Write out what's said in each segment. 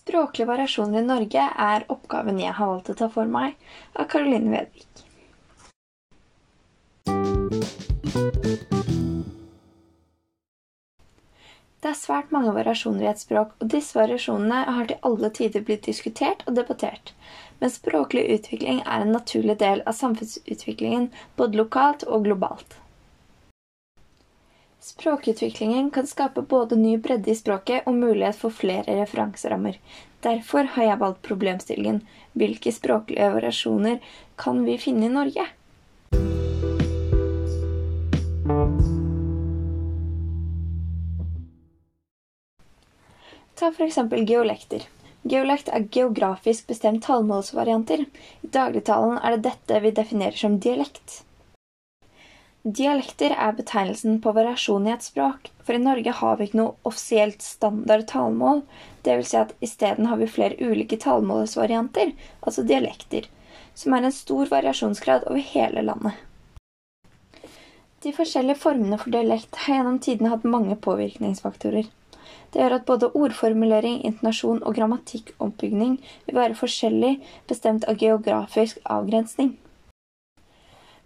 Språklige variasjoner i Norge er oppgaven jeg har valgt å ta for meg, av Caroline Vedvik. Det er svært mange variasjoner i et språk, og disse variasjonene har til alle tider blitt diskutert og debattert. Men språklig utvikling er en naturlig del av samfunnsutviklingen både lokalt og globalt. Språkutviklingen kan skape både ny bredde i språket og mulighet for flere referanserammer. Derfor har jeg valgt problemstillingen hvilke språklige variasjoner kan vi finne i Norge? Ta f.eks. geolekter. Geolekt er geografisk bestemt tallmålsvarianter. I dagligtalen er det dette vi definerer som dialekt. Dialekter er betegnelsen på variasjon i et språk, for i Norge har vi ikke noe offisielt standard talemål. Dvs. Si at isteden har vi flere ulike talemålsvarianter, altså dialekter, som er en stor variasjonsgrad over hele landet. De forskjellige formene for dialekt har gjennom tidene hatt mange påvirkningsfaktorer. Det gjør at både ordformulering, intonasjon og grammatikkoppbygning vil være forskjellig bestemt av geografisk avgrensning.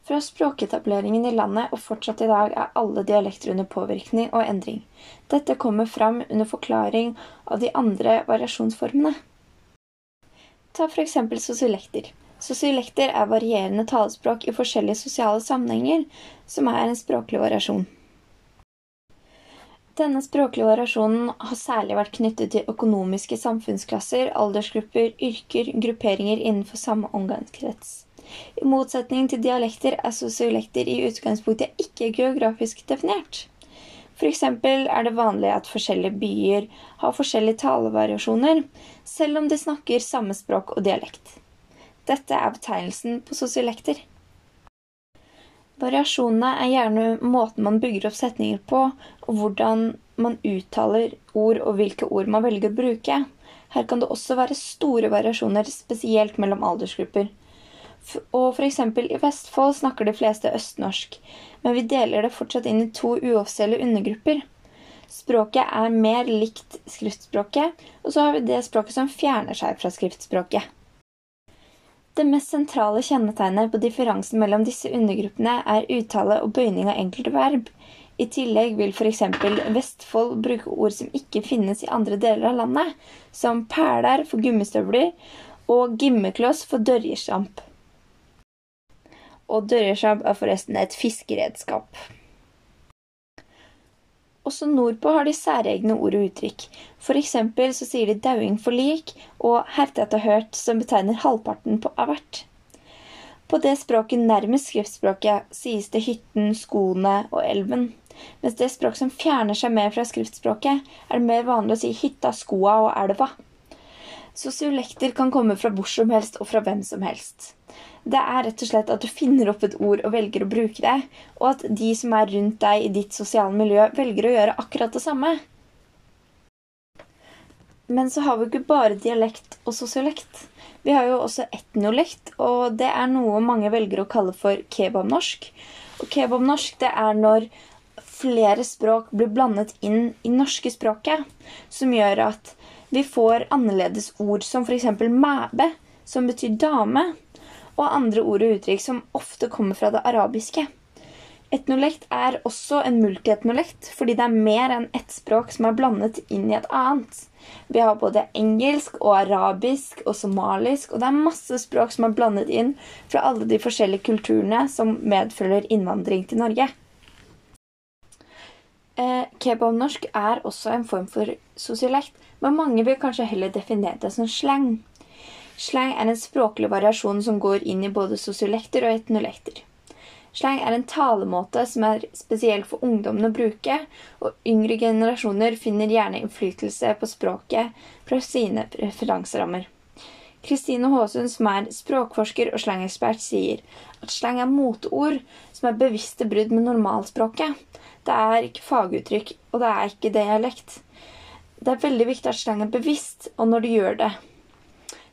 Fra språketableringen i landet og fortsatt i dag er alle dialekter under påvirkning og endring. Dette kommer fram under forklaring av de andre variasjonsformene. Ta eksempel sosiolekter. Sosiolekter er varierende talespråk i forskjellige sosiale sammenhenger, som er en språklig variasjon. Denne språklige variasjonen har særlig vært knyttet til økonomiske samfunnsklasser, aldersgrupper, yrker, grupperinger innenfor samme omgangskrets. I motsetning til dialekter er sosiolekter i utgangspunktet ikke geografisk definert. Eksempel er det vanlig at forskjellige byer har forskjellige talevariasjoner, selv om de snakker samme språk og dialekt. Dette er betegnelsen på sosiolekter. Variasjonene er gjerne måten man bygger opp setninger på, og hvordan man uttaler ord og hvilke ord man velger å bruke. Her kan det også være store variasjoner, spesielt mellom aldersgrupper. Og f.eks. i Vestfold snakker de fleste østnorsk, men vi deler det fortsatt inn i to uoffisielle undergrupper. Språket er mer likt skriftspråket, og så har vi det språket som fjerner seg fra skriftspråket. Det mest sentrale kjennetegnet på differansen mellom disse undergruppene er uttale og bøyning av enkelte verb. I tillegg vil f.eks. Vestfold bruke ord som ikke finnes i andre deler av landet, som perler for gummistøvler og gimmekloss for dørjesjamp. Og dørresjabb er forresten et fiskeredskap. Også nordpå har de særegne ord og uttrykk. For eksempel så sier de dauing for lik og hertet og hørt, som betegner halvparten på av hvert. På det språket nærmest skriftspråket sies det hytten, skoene og elven. Mens det språk som fjerner seg mer fra skriftspråket, er det mer vanlig å si hytta, skoa og elva. Sosiolekter kan komme fra hvor som helst og fra hvem som helst. Det er rett og slett at du finner opp et ord og velger å bruke det, og at de som er rundt deg i ditt sosiale miljø, velger å gjøre akkurat det samme. Men så har vi ikke bare dialekt og sosiolekt. Vi har jo også etnolekt, og det er noe mange velger å kalle for kebabnorsk. Og kebabnorsk det er når flere språk blir blandet inn i norske språket, som gjør at vi får annerledes ord som f.eks. mæbe, som betyr dame, og andre ord og uttrykk som ofte kommer fra det arabiske. Etnolekt er også en multietnolekt, fordi det er mer enn ett språk som er blandet inn i et annet. Vi har både engelsk og arabisk og somalisk, og det er masse språk som er blandet inn fra alle de forskjellige kulturene som medfølger innvandring til Norge. Eh, Kebabnorsk er også en form for sosiolekt, men mange vil kanskje heller definere det som slang. Slang er en språklig variasjon som går inn i både sosiolekter og etnolekter. Slang er en talemåte som er spesiell for ungdommen å bruke, og yngre generasjoner finner gjerne innflytelse på språket fra sine referanserammer. Kristine Håsund, som er språkforsker og slangekspert, sier at slang er moteord som er bevisste brudd med normalspråket. Det er ikke faguttrykk, og det er ikke dialekt. Det er veldig viktig at slang er bevisst, og når du gjør det,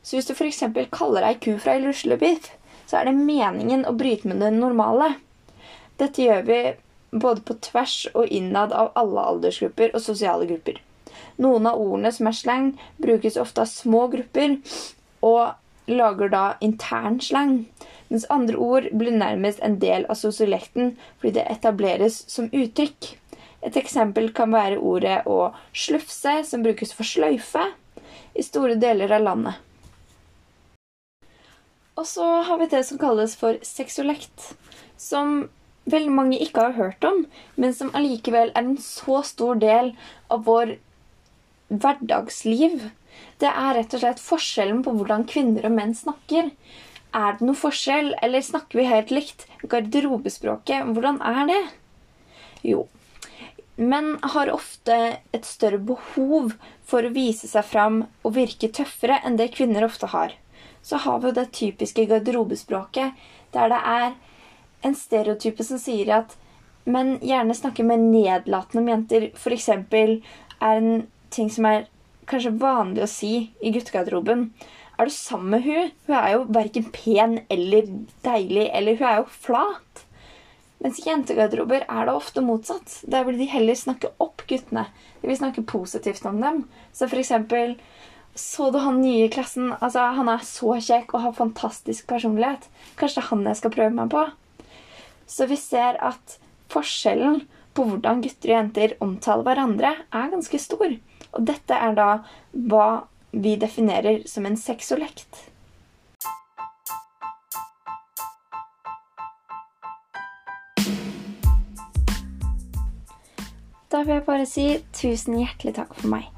så hvis du f.eks. kaller ei ku fra ei ruslebiff, så er det meningen å bryte med det normale. Dette gjør vi både på tvers og innad av alle aldersgrupper og sosiale grupper. Noen av ordene som er slang, brukes ofte av små grupper og lager da intern slang, mens andre ord blir nærmest en del av sosiolekten fordi det etableres som uttrykk. Et eksempel kan være ordet å slufse, som brukes for sløyfe i store deler av landet. Og så har vi det som kalles for sexolekt, som veldig mange ikke har hørt om, men som allikevel er en så stor del av vår hverdagsliv. Det er rett og slett forskjellen på hvordan kvinner og menn snakker. Er det noe forskjell, eller snakker vi helt likt? Garderobespråket, hvordan er det? Jo, menn har ofte et større behov for å vise seg fram og virke tøffere enn det kvinner ofte har. Så har vi jo det typiske garderobespråket, der det er en stereotype som sier at men gjerne snakker med nedlatende om jenter. F.eks. er en ting som er kanskje vanlig å si i guttegarderoben. Er du sammen med hun? Hun er jo verken pen eller deilig, eller hun er jo flat. Mens i jentegarderober er det ofte motsatt. Der vil de heller snakke opp guttene. De vil snakke positivt om dem. Så for eksempel Så du han nye i klassen? Altså, Han er så kjekk og har fantastisk personlighet. Kanskje det er han jeg skal prøve meg på? Så vi ser at forskjellen på hvordan gutter og jenter omtaler hverandre, er ganske stor. Og dette er da hva vi definerer som en sexolekt. Da vil jeg bare si tusen hjertelig takk for meg.